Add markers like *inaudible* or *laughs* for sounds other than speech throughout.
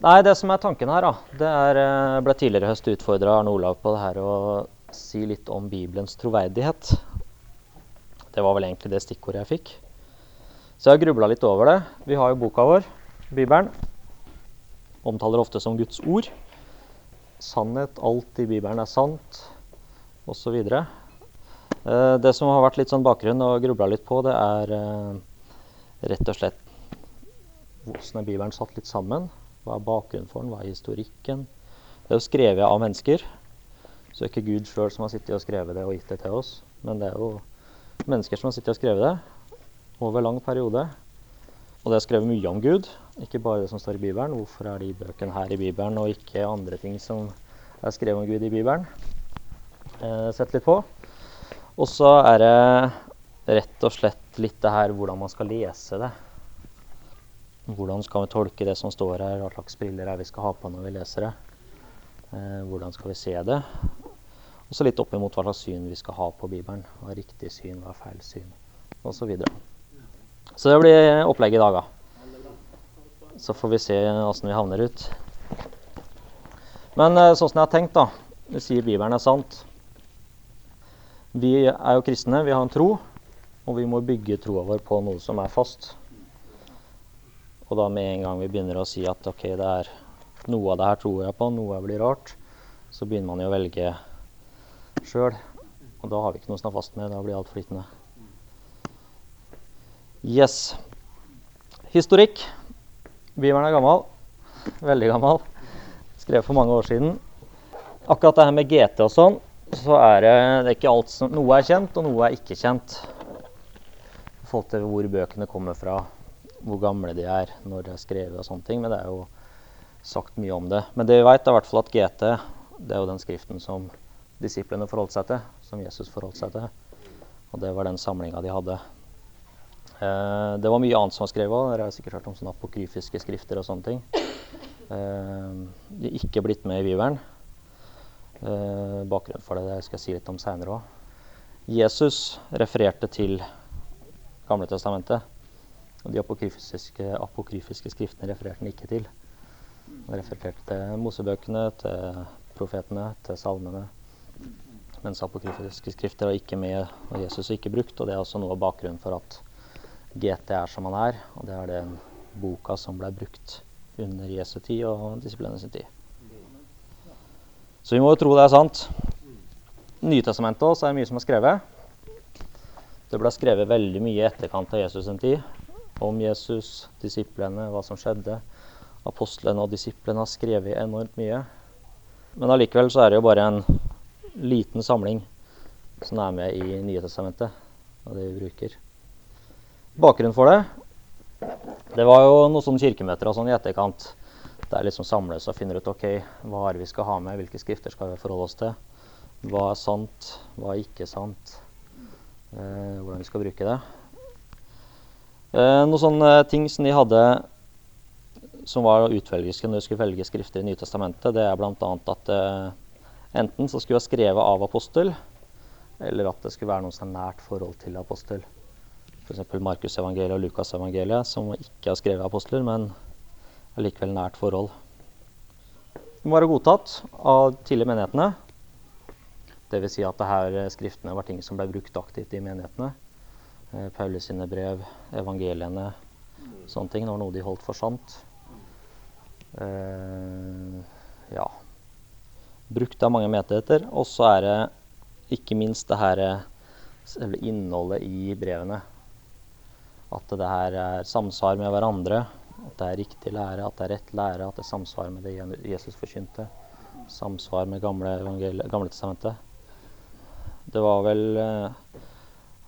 Nei, det som er tanken her, da, det er eh, ble tidligere i høst utfordra Arne Olav på det her å si litt om Bibelens troverdighet. Det var vel egentlig det stikkordet jeg fikk. Så jeg har grubla litt over det. Vi har jo boka vår, Bibelen. Omtaler ofte som Guds ord. Sannhet, alt i Bibelen er sant, osv. Eh, det som har vært litt sånn bakgrunn og grubla litt på, det er eh, rett og slett hvordan er Bibelen satt litt sammen. Hva er bakgrunnen for den? Hva er historikken? Det er jo skrevet av mennesker. Så det er ikke Gud sjøl som har sittet og skrevet det og gitt det til oss. Men det er jo mennesker som har sittet og skrevet det over lang periode. Og det er skrevet mye om Gud, ikke bare det som står i Bibelen. Hvorfor er de bøkene her i Bibelen, og ikke andre ting som er skrevet om Gud i Bibelen? Eh, sett litt på. Og så er det rett og slett litt det her hvordan man skal lese det. Hvordan skal vi tolke det som står her, hva slags briller er vi skal ha på når vi leser det? Eh, hvordan skal vi se det? Og så litt opp imot hva slags syn vi skal ha på Bibelen. Hva er riktig syn, hva er feil syn, osv. Så, videre. så det blir opplegget i dag, da. Så får vi se åssen vi havner ut. Men eh, sånn som jeg har tenkt, da Du sier Bibelen er sant. Vi er jo kristne, vi har en tro, og vi må bygge troa vår på noe som er fast. Og da med en gang vi begynner å si at ok, det er noe av det her tror jeg på, noe blir rart, så begynner man jo å velge sjøl. Og da har vi ikke noe å stå fast med. Da blir alt flytende. Yes. Historikk. Bibelen er gammel. Veldig gammel. Skrevet for mange år siden. Akkurat det her med GT og sånn, så er det, det er ikke alt som Noe er kjent, og noe er ikke kjent. I forhold til hvor bøkene kommer fra hvor gamle de er når de har skrevet og sånne ting. Men det er jo sagt mye om det. Men det vi vet, er i hvert fall at GT det er jo den skriften som disiplene forholdt seg til, som Jesus forholdt seg til. Og det var den samlinga de hadde. Eh, det var mye annet som var skrevet òg. Dere har sikkert hørt om sånne apokryfiske skrifter og sånne ting. Eh, de er ikke blitt med i Bibelen. Eh, bakgrunnen for det, det skal jeg si litt om seinere òg. Jesus refererte til Gamle testamentet. Og de apokryfiske, apokryfiske skriftene refererte han ikke til. Han refererte til Mosebøkene, til profetene, til salmene. Mens apokryfiske skrifter var ikke med, og Jesus ikke brukt. Og det er også noe av bakgrunnen for at GT er som han er. Og det er den boka som ble brukt under Jesu tid og disiplene sin tid. Så vi må jo tro det er sant. Nytestamentet også er mye som er skrevet. Det ble skrevet veldig mye i etterkant av Jesus sin tid om Jesus, disiplene, hva som skjedde. Apostlene og disiplene har skrevet enormt mye. Men allikevel så er det jo bare en liten samling som er med i Nye testamentet, og det vi bruker. Bakgrunnen for det det var jo noe sånn kirkemøter og sånn i etterkant. Der liksom samles og finner ut ok, hva er det vi skal ha med, hvilke skrifter skal vi forholde oss til. Hva er sant, hva er ikke sant. Eh, hvordan vi skal bruke det. Eh, noen sånne ting som de hadde som var utvelgelske når de skulle velge skrifter i Nytestamentet, det er bl.a. at eh, enten så skulle det være skrevet av apostel, eller at det skulle være noe som er nært forhold til apostel. F.eks. Markusevangeliet og Lukasevangeliet, som ikke har skrevet apostler, men allikevel nært forhold. De må være godtatt av tidligere menighetene. Dvs. Si at dette skriftene var ting som ble brukt aktivt i menighetene. Eh, Paulus sine brev, evangeliene, sånne ting. Det var noe de holdt for sant. Uh, ja. Brukt av mange menigheter. Og så er det ikke minst det her selve innholdet i brevene. At det her er samsvar med hverandre. At det er riktig lære, at det er rett lære, at det er samsvar med det Jesus forkynte. Samsvar med gamle, gamle testamentet. Det var vel eh,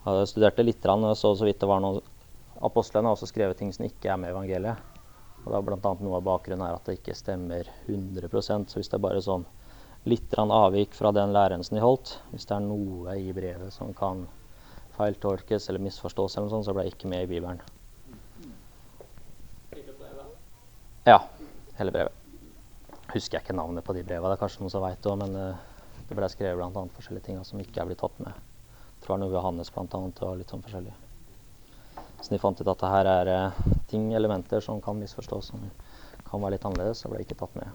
jeg studerte litt og så så vidt det var noen Apostlene har også skrevet ting som ikke er med i evangeliet. Og det blant annet Noe av bakgrunnen er at det ikke stemmer 100% Så hvis det er bare sånn litt avvik fra den læren som de holdt, hvis det er noe i brevet som kan feiltolkes eller misforstås, eller noe sånt, så ble det ikke med i Bibelen. Ja, hele brevet. Husker jeg ikke navnet på de brevene, det er kanskje noen som veit òg, men uh, det ble skrevet bl.a. forskjellige ting som ikke er blitt tatt med det var noe Johannes blant annet, og litt sånn forskjellig. Så de fant ut at det her er eh, ting, elementer, som kan misforstås, som kan være litt annerledes og ble ikke tatt med.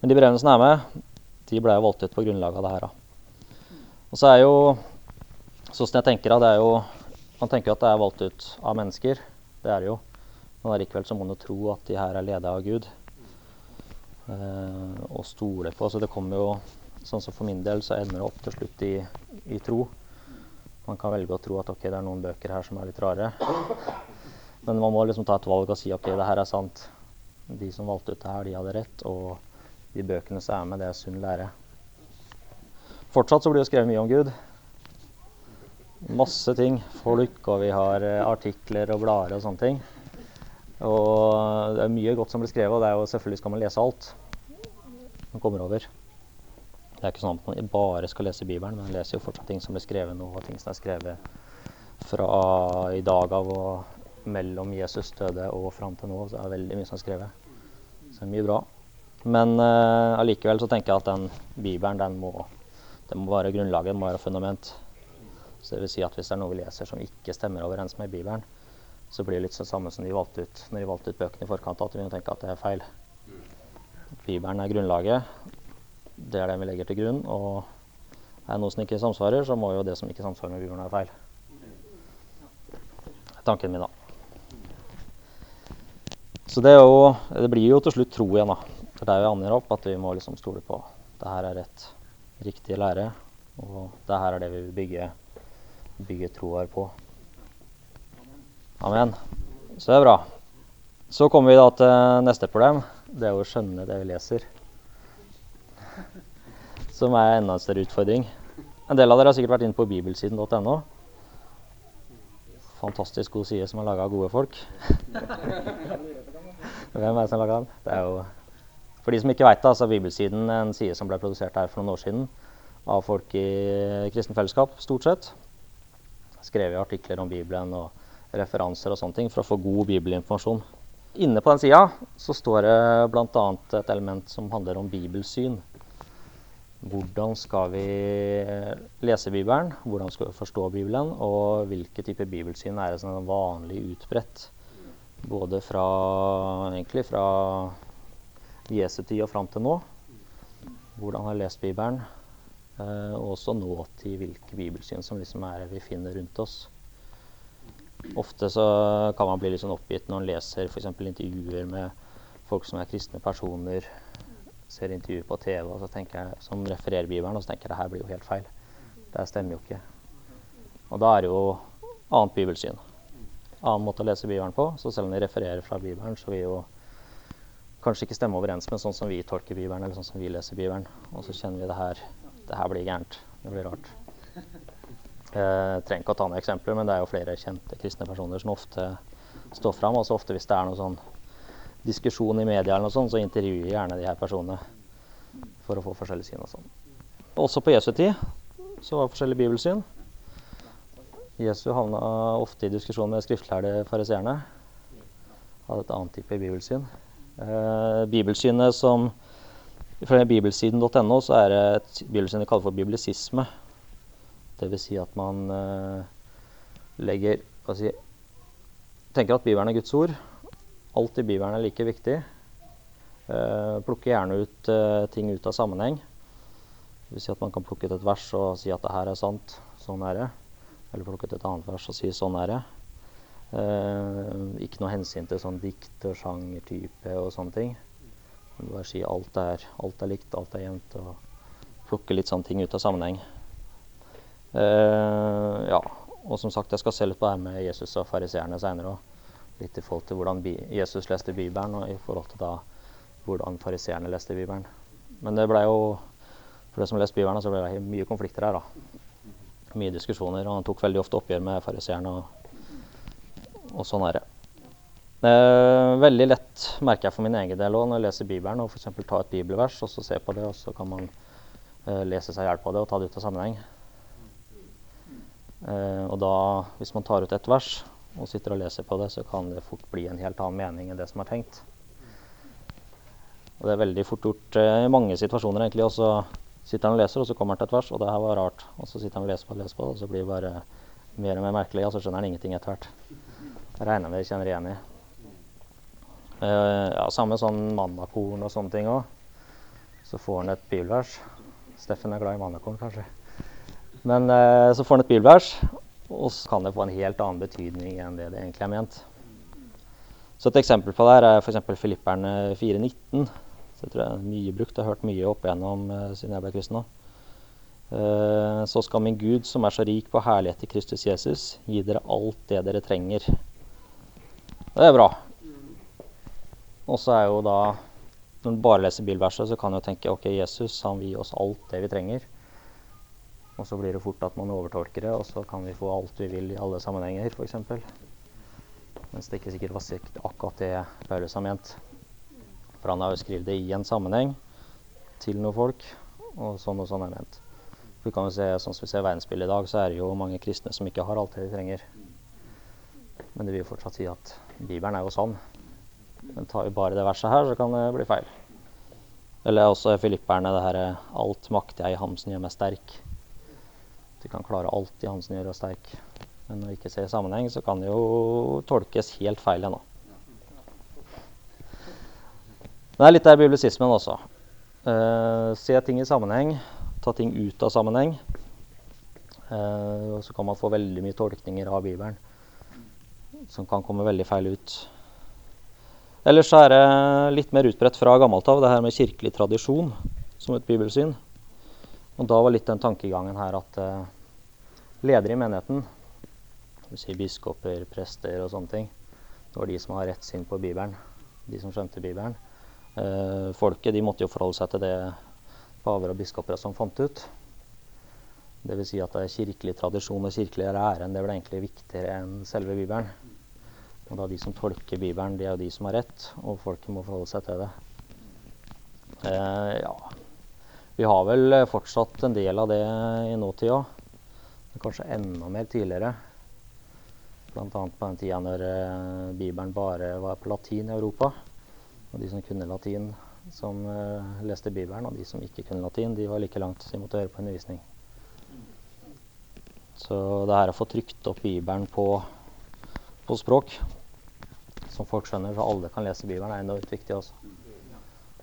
Men de brevene som er med, de ble valgt ut på grunnlag av det her. Da. Og så er jo Sånn jeg tenker det er jo Man tenker jo at det er valgt ut av mennesker. Det er det jo. Men allikevel så må man jo tro at de her er leda av Gud. Eh, og stole på. Så det kommer jo Sånn som for min del så ender det opp til slutt i, i tro. Man kan velge å tro at ok, det er noen bøker her som er litt rare. Men man må liksom ta et valg og si ok, det her er sant. De som valgte ut det her, de hadde rett. Og de bøkene som er med, det er sunn lære. Fortsatt så blir det skrevet mye om Gud. Masse ting. Folk, og vi har eh, artikler og blader og sånne ting. Og det er mye godt som blir skrevet, og det er jo selvfølgelig skal man lese alt man kommer over. Det er ikke sånn at man bare skal lese Bibelen, men man leser jo fortsatt ting som blir skrevet nå, og ting som er skrevet fra i dag av og mellom Jesus døde og fram til nå. Så det er veldig mye som er skrevet. Så det er mye bra. Men uh, så tenker jeg at den Bibelen den må, den må være grunnlaget, den må være fundament. Så det vil si at hvis det er noe vi leser som ikke stemmer overens med Bibelen, så blir det litt det samme som de valgte ut når de valgte ut bøkene i forkant, at vi må tenke at det er feil. Bibelen er grunnlaget, det er den vi legger til grunn. Og er det noe som ikke samsvarer, så må jo det som ikke samsvarer med Bibelen, være feil. Det er tanken min, da. Så det, jo, det, blir jo til slutt tro igjen, da. Det er jo ender opp, at vi må liksom stole på det her er rett, riktig lære. Og det her er det vi vil bygge, bygge troa på. Amen. Så det er bra. Så kommer vi da til neste problem. Det er å skjønne det vi leser som er enda en større utfordring. En del av dere har sikkert vært inne på bibelsiden.no. Fantastisk god side som er laga av gode folk. *laughs* Hvem er det som laga den? Det er jo For de som ikke veit det, så er Bibelsiden en side som ble produsert her for noen år siden av folk i kristen fellesskap, stort sett. Skrevet artikler om Bibelen og referanser og sånne ting for å få god bibelinformasjon. Inne på den sida så står det bl.a. et element som handler om bibelsyn. Hvordan skal vi lese Bibelen, hvordan skal vi forstå Bibelen, og hvilke typer bibelsyn er det som er vanlig utbredt? Både fra, egentlig fra Jesu tid og fram til nå. Hvordan har lest Bibelen? Eh, og også nå til hvilke bibelsyn som liksom er vi finner rundt oss. Ofte så kan man bli litt sånn oppgitt når man leser f.eks. intervjuer med folk som er kristne personer ser intervjuer på TV og så tenker jeg, som refererer Bibelen, og så tenker jeg det her blir jo helt feil. Det stemmer jo ikke. Og da er det jo annet bibelsyn. Annen måte å lese Bibelen på. Så selv om de refererer fra Bibelen, så vil jo kanskje ikke stemme overens med sånn som vi tolker Bibelen, eller sånn som vi leser Bibelen. Og så kjenner vi det her Det her blir gærent. Det blir rart. Jeg trenger ikke å ta noen eksempler, men det er jo flere kjente kristne personer som ofte står fram. Også ofte hvis det er noe sånn diskusjon i media, eller noe sånt, så intervjuer gjerne de her personene for å få forskjellige syn. og sånn. Også på Jesu tid så var det forskjellige bibelsyn. Jesu havna ofte i diskusjon med skriftlærde fariseerne. Hadde et annet type bibelsyn. Eh, bibelsynet som Ifølge bibelsiden.no så er det et bibelsyn de kaller for biblisisme. Dvs. Si at man eh, legger si, tenker at Bibelen er Guds ord, Alt i Bibelen er like viktig. Uh, plukke gjerne ut uh, ting ut av sammenheng. Det vil si at man kan plukke ut et vers og si at det her er sant, sånn er det. Eller plukke ut et annet vers og si sånn er det. Uh, ikke noe hensyn til sånn dikt og sjangertype og sånne ting. Bare si alt er, alt er likt, alt er jevnt, og plukke litt sånne ting ut av sammenheng. ja, og som sagt, jeg skal se litt på det her med Jesus og fariseerne seinere òg litt i forhold til hvordan Jesus leste Bibelen, og i forhold til da hvordan fariseerne leste Bibelen. Men det ble jo for det som leste Bibelen, så ble det mye konflikter her. da. Mye diskusjoner, og han tok veldig ofte oppgjør med fariseerne. Og, og sånn er det. Eh, veldig lett merker jeg for min egen del òg når jeg leser Bibelen, og f.eks. ta et bibelvers og så se på det, og så kan man eh, lese seg i hjel på det og ta det ut av sammenheng. Eh, og da, hvis man tar ut et vers, og sitter og leser på det, så kan det fort bli en helt annen mening enn det som er tenkt. Og det er veldig fort gjort eh, i mange situasjoner, egentlig. Og så sitter han og leser, og så kommer han til et vers, og det her var rart. Og så sitter han og leser på og leser på og så blir det bare mer og mer merkelig, og så skjønner han ingenting etter hvert. Det regner med vi kjenner igjen i. Eh, ja, samme sånn mandakorn og sånne ting òg. Så får han et bibelvers. Steffen er glad i mandakorn, kanskje. Men eh, så får han et bibelvers, og så kan det få en helt annen betydning enn det det egentlig er ment. Så et eksempel på det her er f.eks. Filipperne 4.19. Så jeg tror jeg er mye brukt. Jeg har hørt mye opp igjennom uh, siden jeg ble kristen. Uh, så skal min Gud, som er så rik på herlighet i Kristus Jesus, gi dere alt det dere trenger. Det er bra. Og så er jo da Når du bare leser bilverset, så kan du tenke ok, Jesus han vil gi oss alt det vi trenger. Og så blir det fort at man overtolker det, og så kan vi få alt vi vil i alle sammenhenger, f.eks. Mens det ikke sikkert var akkurat det Paulus har ment. For han har jo skrevet det i en sammenheng til noen folk, og sånn og sånn er ment. Vi kan jo se, sånn som vi ser verdensbildet i dag, så er det jo mange kristne som ikke har alt det de trenger. Men det vil jo fortsatt si at Bibelen er jo sann. Men tar vi bare det verset her, så kan det bli feil. Eller også filipperne, det her Alt makter jeg i ham som gjør meg sterk. Du kan klare alt i ham som gjør deg sterk. Men når vi ikke ser sammenheng, så kan det jo tolkes helt feil ennå. Det er litt der biblisismen også. Uh, se ting i sammenheng, ta ting ut av sammenheng. Uh, og så kan man få veldig mye tolkninger av Bibelen som kan komme veldig feil ut. Ellers er det litt mer utbredt fra gammelt av, det her med kirkelig tradisjon som et bibelsyn. Og da var litt den tankegangen her at uh, ledere i menigheten, dvs. Si biskoper, prester og sånne ting, det var de som har rett syn på Bibelen. De som skjønte Bibelen. Uh, folket de måtte jo forholde seg til det paver og biskoper som fant ut. Dvs. Si at det er kirkelig tradisjon og kirkelig æren det ble egentlig viktigere enn selve Bibelen. Og da de som tolker Bibelen, de er jo de som har rett, og folket må forholde seg til det. Eh, ja. Vi har vel fortsatt en del av det i nåtida. Kanskje enda mer tidligere. Bl.a. på den tida når eh, Bibelen bare var på latin i Europa. Og de som kunne latin, som eh, leste Bibelen, og de som ikke kunne latin, de var like langt, så de måtte høre på undervisning. Så det her å få trykt opp Bibelen på, på språk som folk skjønner, så alle kan lese Bibelen, er enormt viktig også.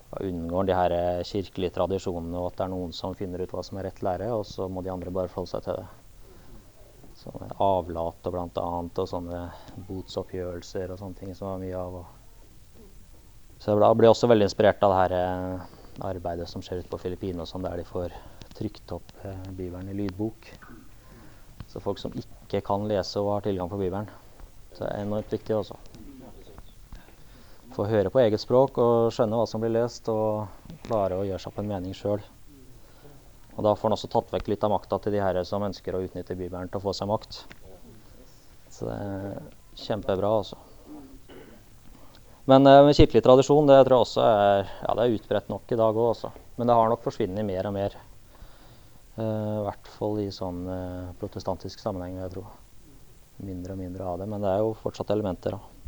Da unngår de her eh, kirkelige tradisjonene og at det er noen som finner ut hva som er rett lære, og så må de andre bare forholde seg til det. Sånne avlat og blant annet, og sånne botsoppgjørelser og sånne ting som var mye av. Så jeg ble også veldig inspirert av det her eh, arbeidet som skjer ute på Filippinene, sånn, der de får trykt opp eh, Bibelen i lydbok. Så folk som ikke kan lese og har tilgang på Bibelen. Så det er enormt viktig også få høre på eget språk og skjønne hva som blir lest, og klare å gjøre seg opp en mening sjøl. Og da får han også tatt vekk litt av makta til de herre som ønsker å utnytte Bibelen til å få seg makt. Så det er kjempebra, altså. Men eh, kirkelig tradisjon det tror jeg også er, ja, det er utbredt nok i dag òg, også. Men det har nok forsvunnet mer og mer. Eh, I hvert fall i sånn eh, protestantisk sammenheng, jeg tro. Mindre og mindre av det. Men det er jo fortsatt elementer. da.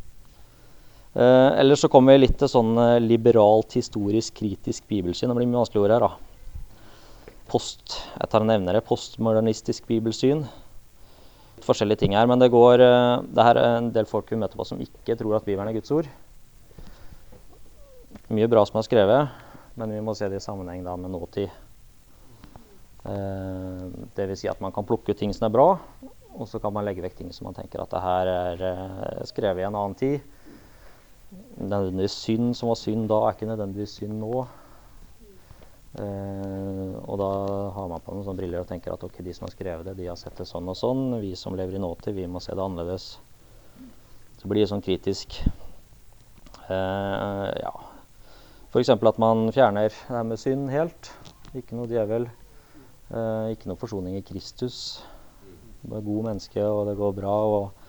Eh, ellers så kommer vi litt til sånn eh, liberalt, historisk, kritisk bibelsyn. Det blir mye vanskelige ord her, da. Post, jeg tar og nevner det. Postmodernistisk bibelsyn. Forskjellige ting her. Men det går eh, Det her er en del folk vi møter på som ikke tror at Bibelen er Guds ord. Mye bra som er skrevet, men vi må se det i sammenheng da med nåtid. Eh, Dvs. Si at man kan plukke ut ting som er bra, og så kan man legge vekk ting som man tenker at det her er skrevet i en annen tid nødvendigvis synd som var synd da, er ikke nødvendigvis synd nå. Eh, og da har man på noen sånne briller og tenker at ok, de som har skrevet det, de har sett det sånn og sånn. Vi som lever i nåtid, vi må se det annerledes. Så blir det sånn kritisk. Eh, ja. F.eks. at man fjerner det her med synd helt. Ikke noe djevel. Eh, ikke noe forsoning i Kristus. Du er god menneske, og det går bra. og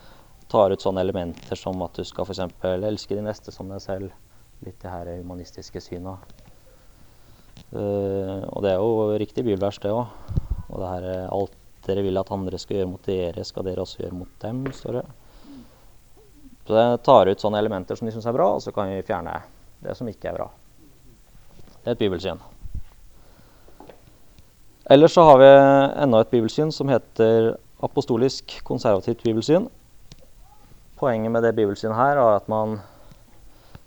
tar ut sånne elementer som at du skal f.eks. elske de neste som deg selv. Litt det her humanistiske syna. Uh, og det er jo riktig bibelvers, det òg. Og det her alt dere vil at andre skal gjøre mot dere, skal dere også gjøre mot dem, står det. Så det tar ut sånne elementer som de syns er bra, og så kan vi fjerne det som ikke er bra. Det er et bibelsyn. Ellers så har vi enda et bibelsyn som heter apostolisk konservativt bibelsyn. Poenget med det bibelsynet her er at man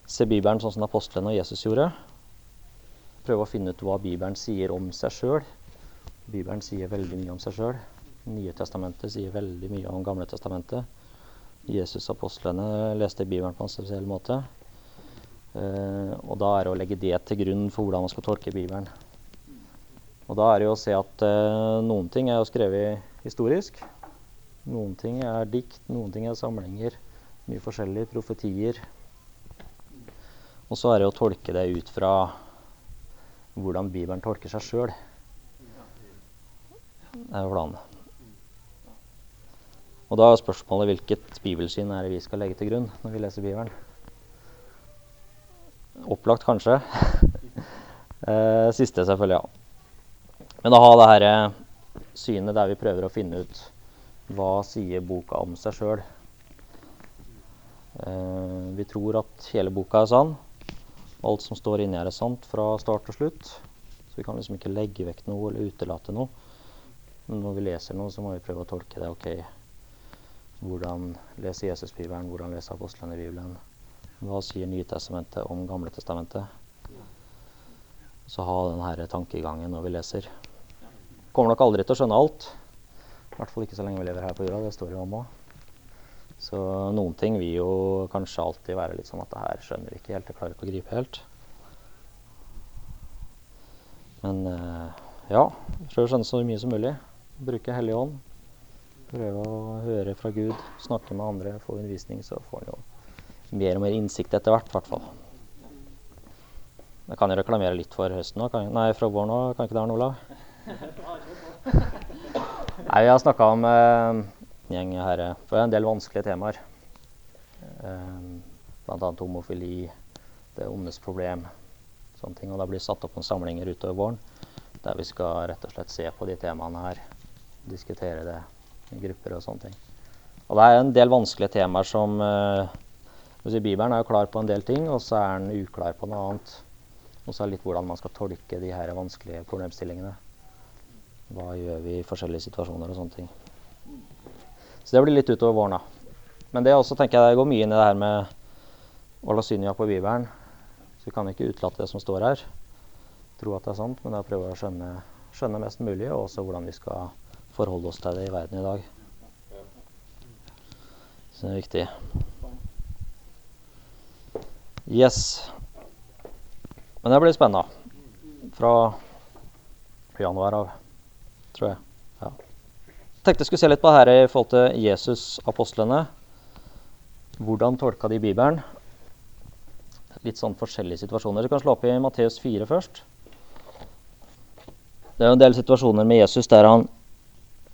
ser Bibelen sånn som apostlene og Jesus gjorde. Prøve å finne ut hva Bibelen sier om seg sjøl. Bibelen sier veldig mye om seg sjøl. Nye testamentet sier veldig mye om Gamle testamentet. Jesus og apostlene leste Bibelen på en spesiell måte. Uh, og da er det å legge det til grunn for hvordan man skal tolke Bibelen. Og da er det jo å se at uh, noen ting er jo skrevet historisk. Noen ting er dikt, noen ting er samlinger. Mye forskjellig. Profetier. Og så er det å tolke det ut fra hvordan Bibelen tolker seg sjøl. Det er planen. Og da er spørsmålet hvilket bibelsyn er det vi skal legge til grunn når vi leser Bibelen. Opplagt kanskje. *laughs* eh, siste selvfølgelig, ja. Men å ha det her eh, synet der vi prøver å finne ut hva sier boka om seg sjøl. Eh, vi tror at hele boka er sann. Alt som står inni her, er sant fra start til slutt. Så vi kan liksom ikke legge vekk noe eller utelate noe. Men når vi leser noe, så må vi prøve å tolke det. ok, hvordan leser Jesus Bibelen? Hvordan leser apostlene Bibelen? Hva sier Nytestamentet om Gamle testamentet? Så ha denne tankegangen når vi leser. Kommer nok aldri til å skjønne alt. I hvert fall ikke så lenge vi lever her på jorda. Det står jo om òg. Så noen ting vil jo kanskje alltid være litt sånn at det her skjønner vi ikke helt. Jeg klarer ikke å gripe helt. Men eh, ja, prøve å skjønne så mye som mulig. Bruke Hellig Ånd. Prøve å høre fra Gud, snakke med andre, få undervisning, så får en jo mer og mer innsikt etter hvert, i hvert fall. Jeg kan jo reklamere litt for høsten òg. Nei, fra våren òg. Kan ikke det, Arne Olav? *laughs* Nei, vi har snakka om en gjeng her for en del vanskelige temaer. Eh, Bl.a. homofili, det ondes problem, sånne ting. Og det blir satt opp noen samlinger utover våren der vi skal rett og slett se på de temaene her. Diskutere det i grupper og sånne ting. Og det er en del vanskelige temaer som si, Bibelen er jo klar på en del ting, og så er den uklar på noe annet. Og så er det litt hvordan man skal tolke de her vanskelige problemstillingene. Hva gjør vi i forskjellige situasjoner og sånne ting. Så det blir litt utover våren, da. Men det også tenker jeg går mye inn i det her med å la har på Bibelen. Så vi kan ikke utelate det som står her. Tro at det er sant, men å prøve å skjønne, skjønne mest mulig, og også hvordan vi skal forholde oss til det i verden i dag. Så det er viktig. Yes. Men det blir spennende. Fra januar av, tror jeg. Ja. Tenkte jeg skulle se litt på her i forhold til Jesus-apostlene. Hvordan tolka de Bibelen? Litt sånn forskjellige situasjoner. Du kan slå opp i Matteus 4 først. Det er jo en del situasjoner med Jesus der han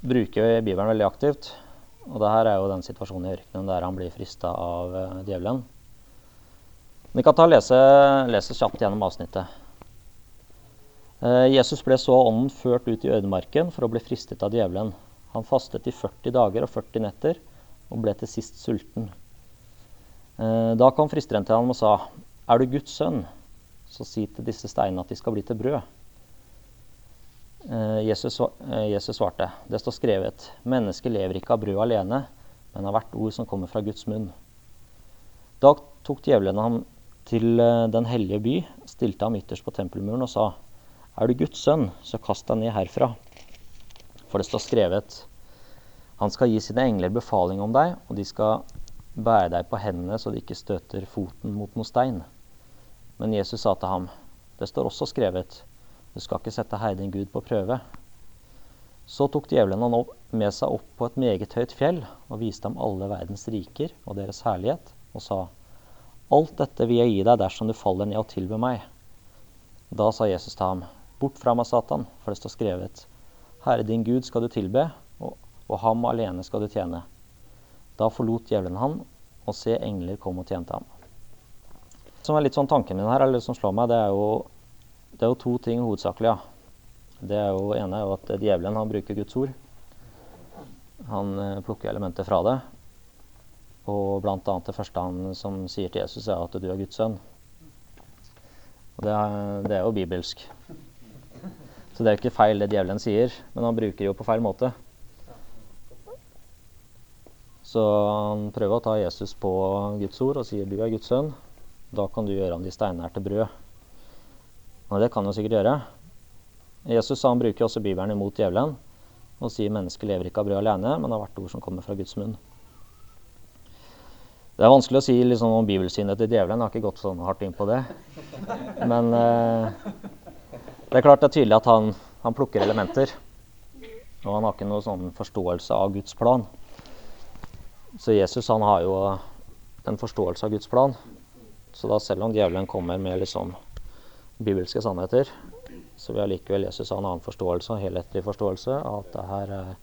bruker Bibelen veldig aktivt. Og det her er jo den situasjonen i ørkenen der han blir frista av uh, djevelen. Vi kan ta lese, lese kjapt gjennom avsnittet. Uh, Jesus ble så ånden ført ut i ødemarken for å bli fristet av djevelen. Han fastet i 40 dager og 40 netter og ble til sist sulten. Uh, da kom fristeren til ham og sa, Er du Guds sønn, så si til disse steinene at de skal bli til brød. Eh, Jesus, eh, Jesus, svarte, det står skrevet, mennesket lever ikke av brød alene, men av hvert ord som kommer fra Guds munn. Da tok djevelen ham til eh, den hellige by, stilte ham ytterst på tempelmuren og sa, er du Guds sønn, så kast deg ned herfra. For det står skrevet, han skal gi sine engler befaling om deg, og de skal bære deg på hendene så de ikke støter foten mot noen stein. Men Jesus sa til ham, det står også skrevet, du skal ikke sette Herren Gud på prøve. Så tok djevelen han opp, med seg opp på et meget høyt fjell og viste ham alle verdens riker og deres herlighet, og sa, Alt dette vil jeg gi deg dersom du faller ned og tilber meg. Da sa Jesus til ham, Bort fra meg, Satan, for det står skrevet, Herre din Gud skal du tilbe, og, og ham alene skal du tjene. Da forlot djevelen han, og se, engler kom og tjente ham. Det som er litt sånn tanken min her, eller som slår meg, det er jo det er jo to ting hovedsakelig. ja. Det er jo ene er jo at djevelen han bruker Guds ord. Han eh, plukker elementer fra det. Og blant annet det første han som sier til Jesus, er at du er Guds sønn. Og det er, det er jo bibelsk. Så det er jo ikke feil det djevelen sier, men han bruker jo på feil måte. Så han prøver å ta Jesus på Guds ord og sier du er Guds sønn. Da kan du gjøre om de steinene til brød. Og det kan jo sikkert gjøre. Jesus han bruker også Bibelen imot djevelen og sier mennesket lever ikke av brød alene, men av hvert ord som kommer fra Guds munn. Det er vanskelig å si liksom, om bibelsynet til djevelen. Jeg har ikke gått sånn hardt inn på det. Men eh, det er klart det er tydelig at han, han, plukker elementer. Og han har ikke noen sånn forståelse av Guds plan. Så Jesus han har jo en forståelse av Guds plan. Så da selv om djevelen kommer med liksom bibelske sannheter, så vil allikevel Jesus ha en annen forståelse, en helhetlig forståelse av at det her er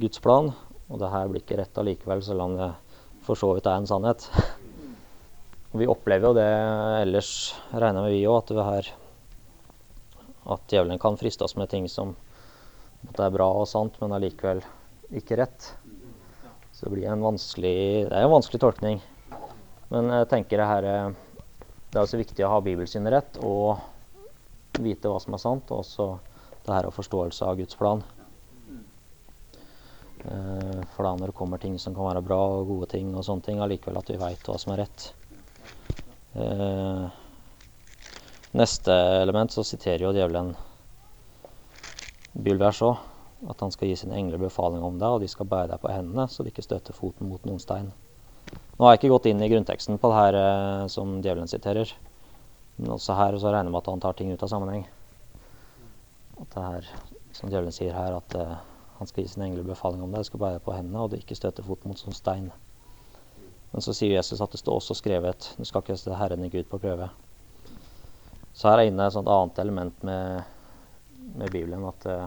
Guds plan, og det her blir ikke rett allikevel, selv om det for så vidt er en sannhet. *laughs* Vi opplever jo det ellers, regner med vi òg, at, her, at djevelen kan friste oss med ting som er bra og sant, men allikevel ikke rett. Så det blir en vanskelig, det er en vanskelig tolkning. Men jeg tenker det her Det er også viktig å ha bibelsynet rett og vite hva som er sant, og også det her å forståelse av Guds plan. Eh, for da når det kommer ting som kan være bra og gode ting, og sånne ting, allikevel at vi veit hva som er rett. Neste element så siterer jo djevelen Bylvers òg. At han skal gi sine engler befaling om deg, og de skal bære deg på hendene, så de ikke støter foten mot noen stein. Nå har jeg ikke gått inn i grunnteksten på det her eh, som djevelen siterer. Men også her så regner jeg med at han tar ting ut av sammenheng. At det her, som djevelen sier her, at eh, han skal gi sine engler befaling om deg, de skal bære deg på hendene, og du ikke støter foten mot noen stein. Men så sier Jesus at det står også skrevet du skal ikke sette Herren i Gud på prøve. Så her er inne et sånt annet element med, med Bibelen. At uh,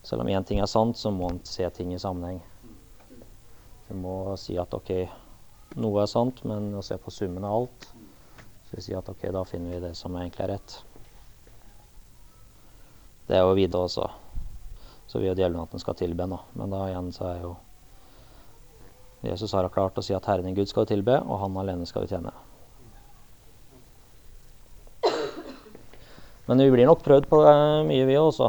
selv om én ting er sant, så må man se ting i sammenheng. Du må si at OK, noe er sant, men å se på summen av alt, så vi sier at OK, da finner vi det som egentlig er rett. Det er jo videre også. Så vi jo djevelen at den skal tilbe nå. Men da igjen så er jo Jesus har klart å si at Herren din Gud skal vi tilbe, og Han alene skal vi tjene. Men vi blir nok prøvd på det mye, vi også.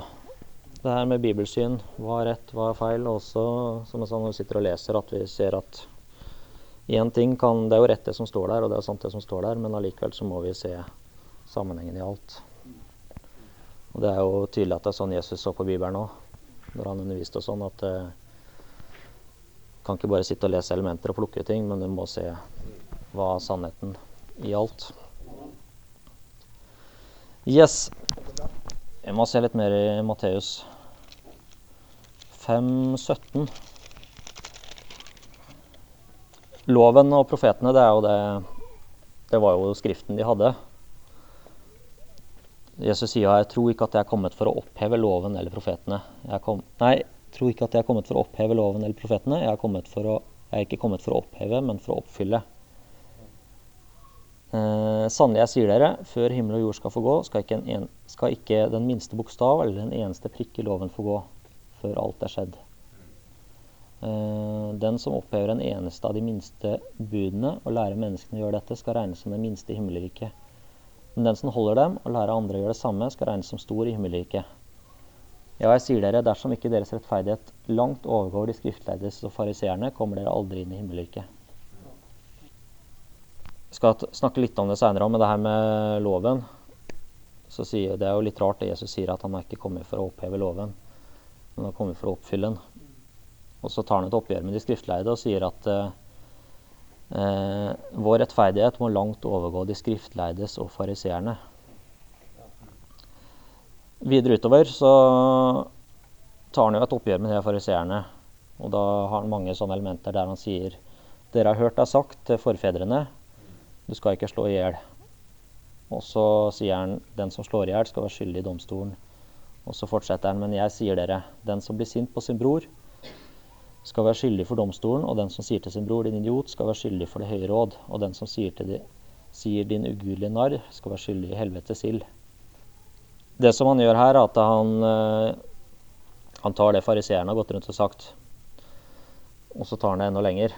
Det her med bibelsyn. Hva er rett, hva er feil? Også som jeg sa når vi sitter og leser, at vi ser at én ting kan Det er jo rett det som står der, og det er sant det som står der, men allikevel så må vi se sammenhengen i alt. Og det er jo tydelig at det er sånn Jesus så på Bibelen òg når han underviste oss sånn at eh, kan ikke bare sitte og lese elementer og plukke ting, men du må se hva er sannheten i alt. Yes. Jeg må se litt mer i Matteus 5,17. Loven og profetene, det, det, det var jo skriften de hadde. Jesus sier jeg tror ikke at jeg er kommet for å oppheve loven eller profetene. Jeg kom, nei, tror ikke at jeg er kommet for å oppheve loven eller profetene. Jeg, å, jeg er ikke kommet for å oppheve, men for å oppfylle. Eh, sannelig, jeg sier dere, før himmel og jord skal få gå, skal ikke, en, skal ikke den minste bokstav eller den eneste prikk i loven få gå, før alt er skjedd. Eh, den som opphever en eneste av de minste budene og lærer menneskene å gjøre dette, skal regnes som den minste i himmelriket. Men den som holder dem og lærer andre å gjøre det samme, skal regnes som stor i himmelriket. Ja, jeg sier dere, dersom ikke deres rettferdighet langt overgår de skriftleides og fariseerne, kommer dere aldri inn i himmelriket. Jeg skal snakke litt om det seinere, men det her med loven så sier, Det er jo litt rart det Jesus sier, at han er ikke kommet for å oppheve loven, men han er kommet for å oppfylle den. Og så tar han et oppgjør med de skriftleide og sier at uh, Eh, vår rettferdighet må langt overgå de skriftleides og fariseerne. Videre utover så tar han jo et oppgjør med de fariseerne. Og da har han mange sånne elementer der han sier Dere har hørt det sagt til forfedrene, du skal ikke slå i hjel. Og så sier han den som slår i hjel, skal være skyldig i domstolen. Og så fortsetter han, men jeg sier dere, den som blir sint på sin bror, skal være skyldig for domstolen, og den som sier til sin bror 'din idiot', skal være skyldig for det høye råd, og den som sier, til de, sier 'din ugudelige narr', skal være skyldig i helvetes ild. Det som han gjør her, er at han, eh, han tar det fariseerne har gått rundt og sagt, og så tar han det enda lenger.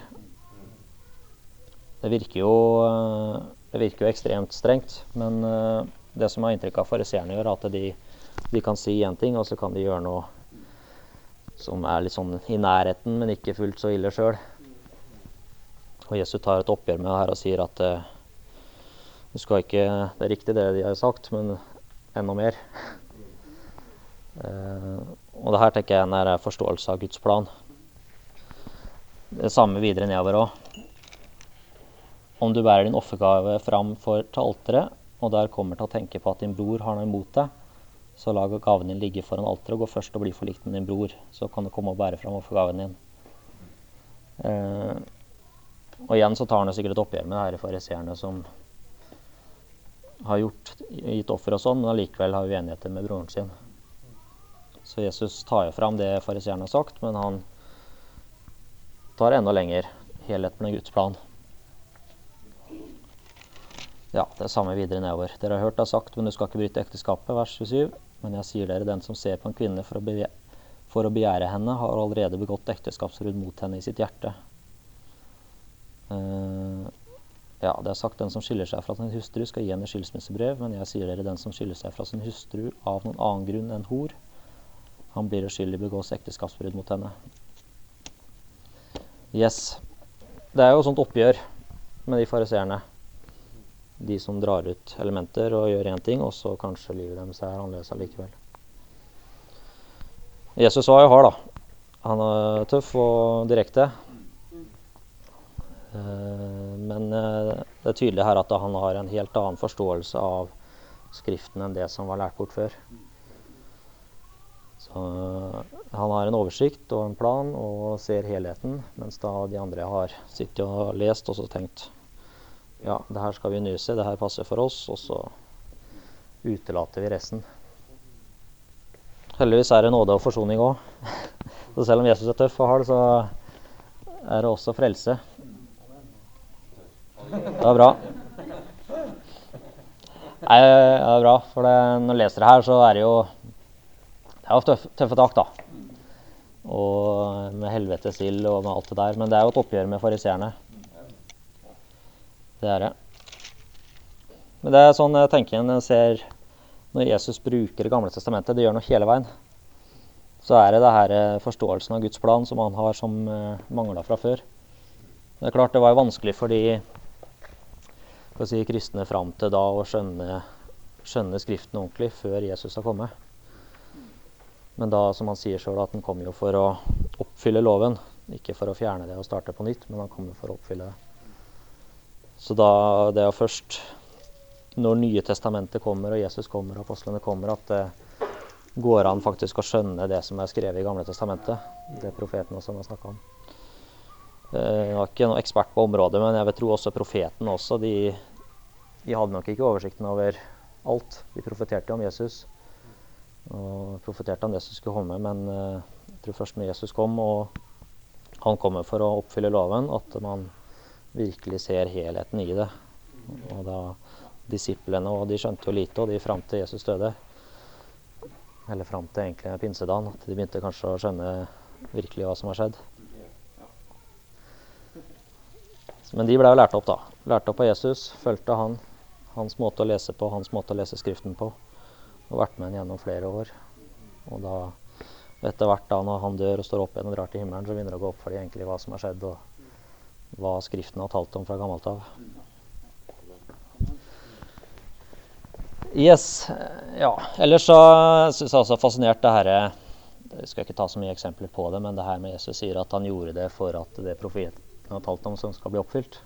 Det virker jo, eh, det virker jo ekstremt strengt, men eh, det som jeg har inntrykk av fariseerne gjør, er at de, de kan si én ting, og så kan de gjøre noe som er litt sånn i nærheten, men ikke fullt så ille sjøl. Og Jesus tar et oppgjør med det her og sier at uh, Du skal ikke Det er riktig det de har sagt, men enda mer. Uh, og det her tenker jeg er en forståelse av Guds plan. Det samme videre nedover òg. Om du bærer din offergave fram for til alteret, og der kommer til å tenke på at din bror har noe imot deg, så la gaven din ligge foran alteret og gå først og bli forlikt med din bror. Så kan du komme og bære fram offergaven din. Eh, og igjen så tar han sikkert et oppgjør med de fariseerne som har gjort, gitt offer og sånn, men allikevel har uenigheter med broren sin. Så Jesus tar jo fram det fariseerne har sagt, men han tar enda lenger helheten med Guds plan. Ja, det er samme videre nedover. Dere har hørt det sagt, men du skal ikke bryte ekteskapet, vers 27. Men jeg sier dere, den som ser på en kvinne for å, begjære, for å begjære henne, har allerede begått ekteskapsbrudd mot henne i sitt hjerte. Uh, ja, det er sagt den som skiller seg fra sin hustru, skal gi henne skilsmissebrev, men jeg sier dere, den som skiller seg fra sin hustru av noen annen grunn enn hor, han blir uskyldig begås ekteskapsbrudd mot henne. Yes. Det er jo et sånt oppgjør med de fariseerne. De som drar ut elementer og gjør én ting, og så kanskje livet deres er annerledes allikevel. Jesus var jo hard, da. Han er tøff og direkte. Eh, men eh, det er tydelig her at han har en helt annen forståelse av Skriften enn det som var lært bort før. Så eh, han har en oversikt og en plan og ser helheten, mens da de andre har sittet og lest og så tenkt ja, det her skal vi nyse, det her passer for oss, og så utelater vi resten. Heldigvis er det nåde og forsoning òg. *laughs* Så selv om Jesus er tøff og hard, så er det også frelse. Det var bra. Nei, det er bra, for det, når du leser det her, så er det jo det er jo tøffe, tøffe tak, da. Og med helvetes ild og med alt det der. Men det er jo et oppgjør med fariseerne. Det er det. Men det er sånn jeg tenker jeg ser når Jesus bruker Det gamle testamentet, det gjør noe hele veien, så er det det her eh, forståelsen av Guds plan som han har som eh, mangla fra før. Det er klart det var jo vanskelig for de si, kristne fram til da å skjønne, skjønne Skriften ordentlig før Jesus har kommet. Men da, som han sier sjøl, at han kommer jo for å oppfylle loven. Ikke for å fjerne det og starte på nytt, men han kommer for å oppfylle det. Så da det er først når Nye testamentet kommer, og Jesus kommer, og apostlene kommer, at det går an faktisk å skjønne det som er skrevet i Gamle testamentet. Det profetene også har snakka om. Jeg er ikke noen ekspert på området, men jeg vil tro også profetene også. De, de hadde nok ikke oversikten over alt. De profeterte om Jesus og profeterte om det som skulle komme. Men uh, jeg tror først når Jesus kom, og han kommer for å oppfylle loven, at man virkelig ser helheten i det. Og da disiplene og de skjønte jo lite, og de fram til Jesus døde, eller fram til egentlig pinsedagen, at de begynte kanskje å skjønne virkelig hva som har skjedd. Men de ble jo lært opp, da. Lærte opp av Jesus, fulgte han. Hans måte å lese på, hans måte å lese Skriften på og vært med han gjennom flere år. Og da etter hvert da når han dør og står opp igjen og drar til himmelen, så begynner det å gå opp for dem egentlig hva som har skjedd, og hva Skriften har talt om fra gammelt av. Yes. Ja. Ellers så syns jeg også fascinert det herre Jeg skal ikke ta så mye eksempler på det, men det her med Jesus sier at han gjorde det for at det profeten har talt om, som skal bli oppfylt.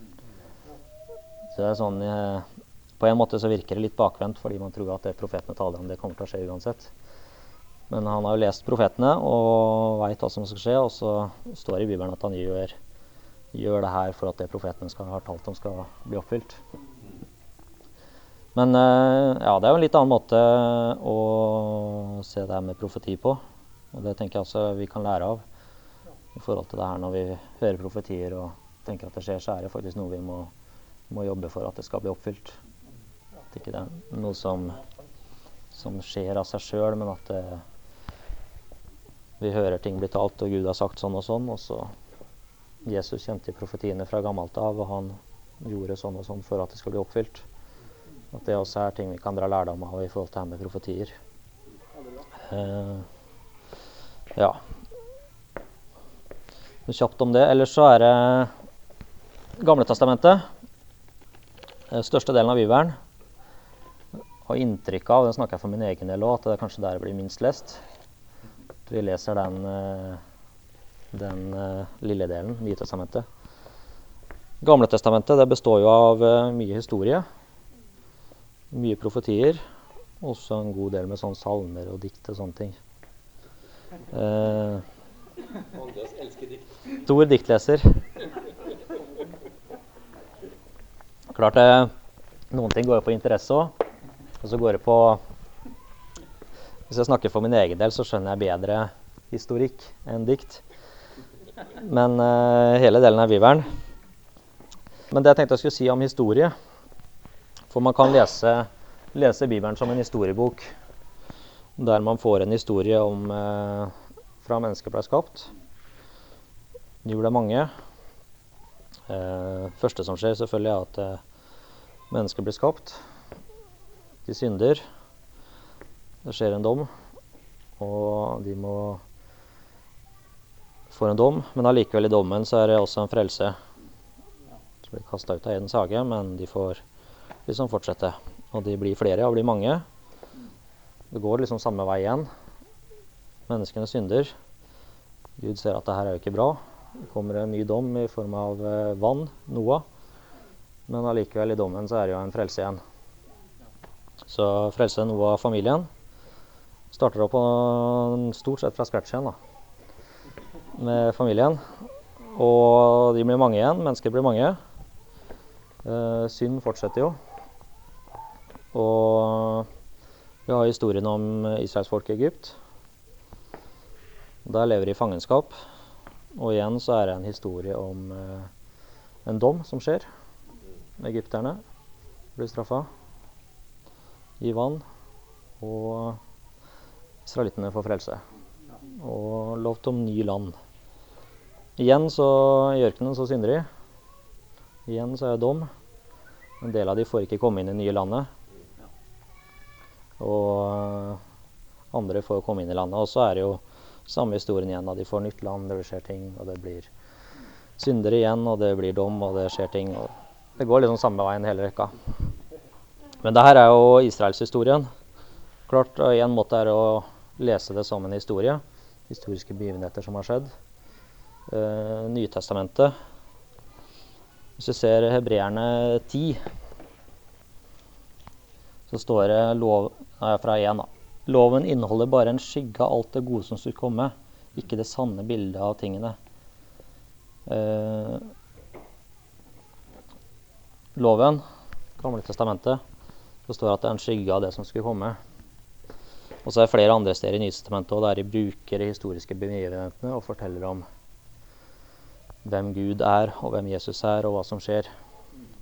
Så det er sånn eh, på en måte så virker det litt bakvendt, fordi man tror at det profetene taler om, det kommer til å skje uansett. Men han har jo lest profetene og veit hva som skal skje, og så står det i Bibelen at han gjør, gjør det her for at det profetene skal, har talt om, skal bli oppfylt. Men eh, ja, det er jo en litt annen måte å se det her med profeti på. Og det tenker jeg også vi kan lære av i forhold til det her når vi hører profetier og tenker at det skjer, så er det faktisk noe vi må, må jobbe for at det skal bli oppfylt. At ikke det er noe som, som skjer av seg sjøl, men at det, vi hører ting bli talt, og Gud har sagt sånn og sånn. Og så Jesus kjente profetiene fra gammelt av, og han gjorde sånn og sånn for at det skal bli oppfylt. At det også er ting vi kan dra lærdom av i forhold til her med profetier. Uh, ja. Kjapt om det. Ellers så er det Gamletestamentet. Den største delen av Bibelen Og inntrykk av, det snakker jeg for min egen del òg, at det er kanskje der det blir minst lest. Vi leser den, eh, den uh, lille delen, Nytestamentet. Gamle testamentet består jo av uh, mye historie. Mye profetier. Også en god del med sånn salmer og dikt og sånne ting. Uh, Stor diktleser. Klart det, noen ting går jo på interesse òg. Og så går det på Hvis jeg snakker for min egen del, så skjønner jeg bedre historikk enn dikt. Men uh, hele delen er Bibelen. Men det jeg tenkte jeg skulle si om historie For man kan lese, lese Bibelen som en historiebok der man får en historie om uh, fra mennesket ble skapt. Jul er mange. Uh, første som skjer, selvfølgelig er at uh, mennesker blir skapt de synder. Det skjer en dom, og de må få en dom. Men allikevel i dommen så er det også en frelse. Som blir kasta ut av Edens hage, men de får liksom fortsette. Og de blir flere og blir mange. Det går liksom samme vei igjen. Menneskene synder. Gud ser at det her er jo ikke bra. Det kommer en ny dom i form av eh, vann, Noah. Men allikevel i dommen så er det jo en frelse igjen. Så frelse Noah-familien Starter opp stort sett fra scratch igjen da, med familien. Og de blir mange igjen. Mennesker blir mange. Eh, synd fortsetter jo. Og vi har historien om israelsfolket i Egypt. Der lever de i fangenskap. Og igjen så er det en historie om eh, en dom som skjer. Egypterne blir straffa i vann. Og israelittene får frelse. Og lovt om ny land. Igjen så i ørkenen så synder de. Igjen så er det dom. En del av de får ikke komme inn i nye landet. Og andre får komme inn i landet. Og så er det jo samme historien igjen. da De får nytt land, det skjer ting, og det blir syndere igjen, og det blir dom, og det skjer ting. og Det går liksom samme veien hele rekka. Men det her er jo israelshistorien. Klart, En måte er å lese det som en historie. Historiske begivenheter som har skjedd. Uh, Nytestamentet. Hvis du ser hebreerne 10, så står det lov, nei, fra 1, da. Loven inneholder bare en skygge av alt det gode som skulle komme, ikke det sanne bildet av tingene. Uh, loven, Gamle testamentet, så står det at det er en skygge av det som skulle komme. Og så er det flere andre steder i Nytestamentet der de bruker de historiske begivenhetene og forteller om hvem Gud er, og hvem Jesus er, og hva som skjer.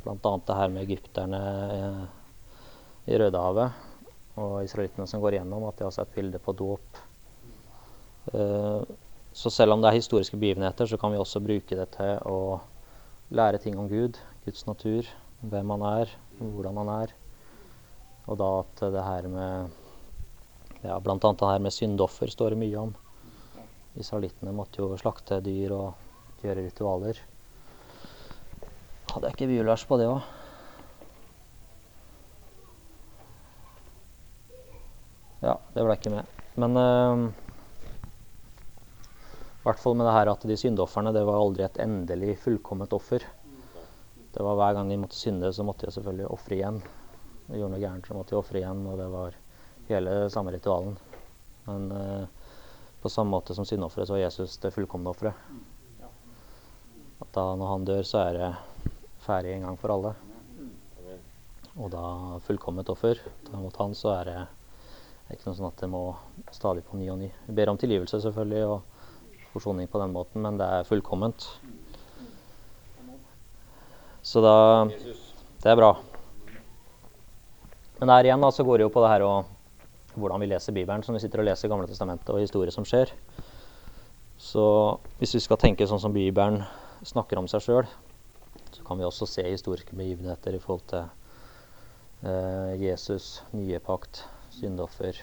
Bl.a. det her med egypterne eh, i Rødehavet og israelittene som går igjennom, at de har sett bilde på dåp. Eh, så selv om det er historiske begivenheter, så kan vi også bruke det til å lære ting om Gud, Guds natur, hvem han er, hvordan han er. Og da at det her med ja, annet det her med syndoffer står det mye om. Israelittene måtte jo slakte dyr og gjøre ritualer. Hadde jeg ikke bibelvers på det òg? Ja, det ble ikke med. Men uh, i hvert fall med det her at de syndeofrene det var aldri et endelig fullkomment offer. Det var Hver gang de måtte synde, så måtte de selvfølgelig ofre igjen De gjorde noe gærent, så måtte de ofre igjen. Og det var hele samme ritualen. Men eh, på samme måte som syndofferet, så var Jesus det fullkomne offeret. At da når han dør, så er det ferdig en gang for alle. Og da fullkomment offer. Da mot han så er det ikke noe sånn at det må stadig på ny og ny. Vi ber om tilgivelse selvfølgelig og forsoning på den måten, men det er fullkomment. Så da Det er bra. Men der igjen da, så går det jo på det her og hvordan vi leser Bibelen. Som vi sitter og leser Gamle testamentet og historier som skjer. Så hvis vi skal tenke sånn som Bibelen snakker om seg sjøl, så kan vi også se historiske begivenheter i forhold til eh, Jesus, nye pakt, syndoffer.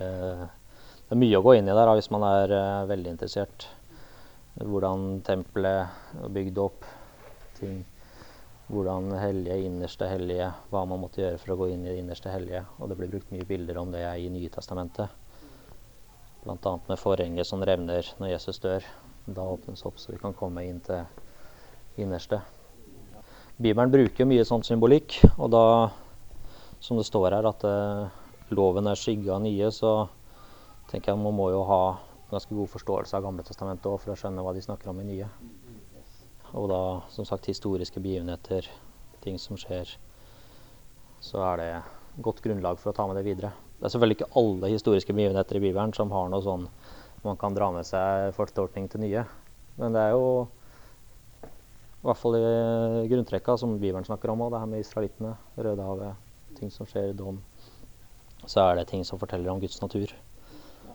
Eh, det er mye å gå inn i der hvis man er eh, veldig interessert. Hvordan tempelet er bygd opp. ting hvordan hellige, innerste hellige, hva man måtte gjøre for å gå inn i det innerste hellige. Og det blir brukt mye bilder om det i Nye testamentet. Bl.a. med forhenget som revner når Jesus dør. Da åpnes opp så vi kan komme inn til innerste. Bibelen bruker mye sånn symbolikk, og da, som det står her, at uh, loven er skygge av nye, så tenker jeg man må jo ha ganske god forståelse av Gamle testamentet for å skjønne hva de snakker om i nye. Og da, som sagt, historiske begivenheter, ting som skjer, så er det godt grunnlag for å ta med det videre. Det er selvfølgelig ikke alle historiske begivenheter i Bibelen som har noe sånn man kan dra med seg fortolkning til nye. Men det er jo i hvert fall i grunntrekka som Bibelen snakker om, og det her med israelittene, Rødehavet, ting som skjer i dom, så er det ting som forteller om Guds natur.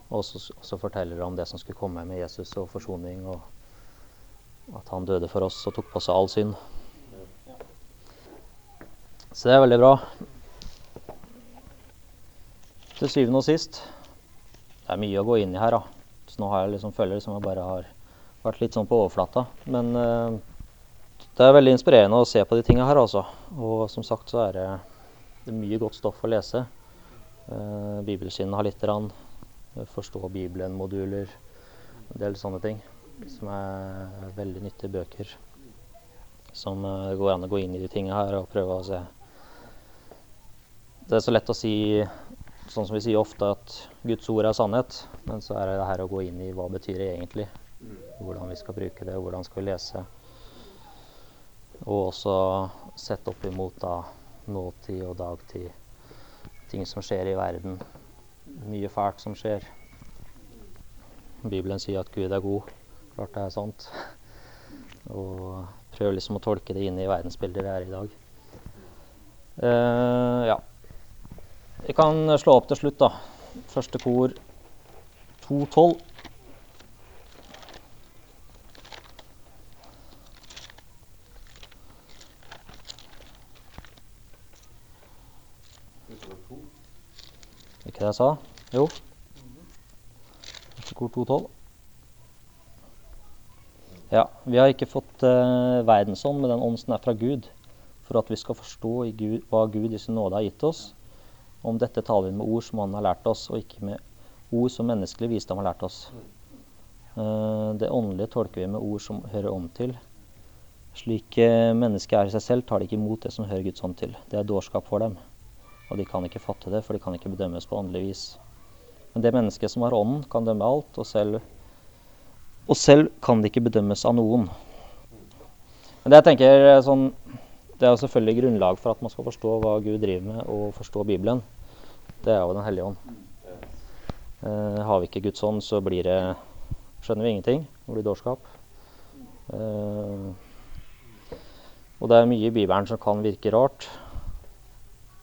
Og så forteller det om det som skulle komme med Jesus og forsoning. og at han døde for oss og tok på seg all synd. Så det er veldig bra. Til syvende og sist Det er mye å gå inn i her, da. Så nå har jeg liksom føler det som jeg bare har vært litt sånn på overflata. Men uh, det er veldig inspirerende å se på de tinga her, altså. Og som sagt så er det, det er mye godt stoff å lese. Uh, Bibelskinnen har lite grann. Forstå Bibelen-moduler. En del sånne ting som er veldig nyttige bøker. Som uh, går an å gå inn i de tingene her og prøve å se. Det er så lett å si, sånn som vi sier ofte, at Guds ord er sannhet. Men så er det her å gå inn i hva betyr det egentlig. Hvordan vi skal bruke det, hvordan skal vi lese. Og også sette opp imot da nåtid og dagtid. Ting som skjer i verden. Mye fælt som skjer. Bibelen sier at Gud er god. Klart det er sant. Og prøver liksom å tolke det inn i verdensbildet vi er i dag. Uh, ja. Vi kan slå opp til slutt, da. Første kor 2.12. Ikke det jeg sa? Jo. Første kor 2.12. Ja, vi har ikke fått uh, verdensånd men den ånden er fra Gud, for at vi skal forstå Gud, hva Gud i sin nåde har gitt oss. Om dette taler vi med ord som Han har lært oss, og ikke med ord som menneskelig visdom har lært oss. Uh, det åndelige tolker vi med ord som hører om til. Slik mennesket er i seg selv, tar de ikke imot det som hører Guds ånd til. Det er dårskap for dem, og de kan ikke fatte det, for de kan ikke bedømmes på åndelig vis. Men det mennesket som har ånden, kan dømme alt, og selv og selv kan det ikke bedømmes av noen. Men det jeg tenker eh, sånn, det er jo selvfølgelig grunnlag for at man skal forstå hva Gud driver med, og forstå Bibelen. Det er jo Den hellige ånd. Eh, har vi ikke Guds ånd, så blir det skjønner vi ingenting. Det blir dårskap. Eh, og det er mye i Bibelen som kan virke rart.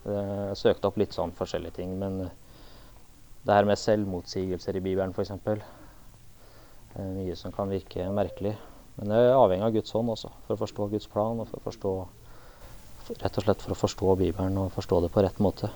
Eh, jeg søkte opp litt sånn forskjellige ting, men det her med selvmotsigelser i Bibelen f.eks. Mye som kan virke merkelig. Men det er avhengig av Guds hånd også, for å forstå Guds plan og for å forstå, rett og slett for å forstå Bibelen og forstå det på rett måte.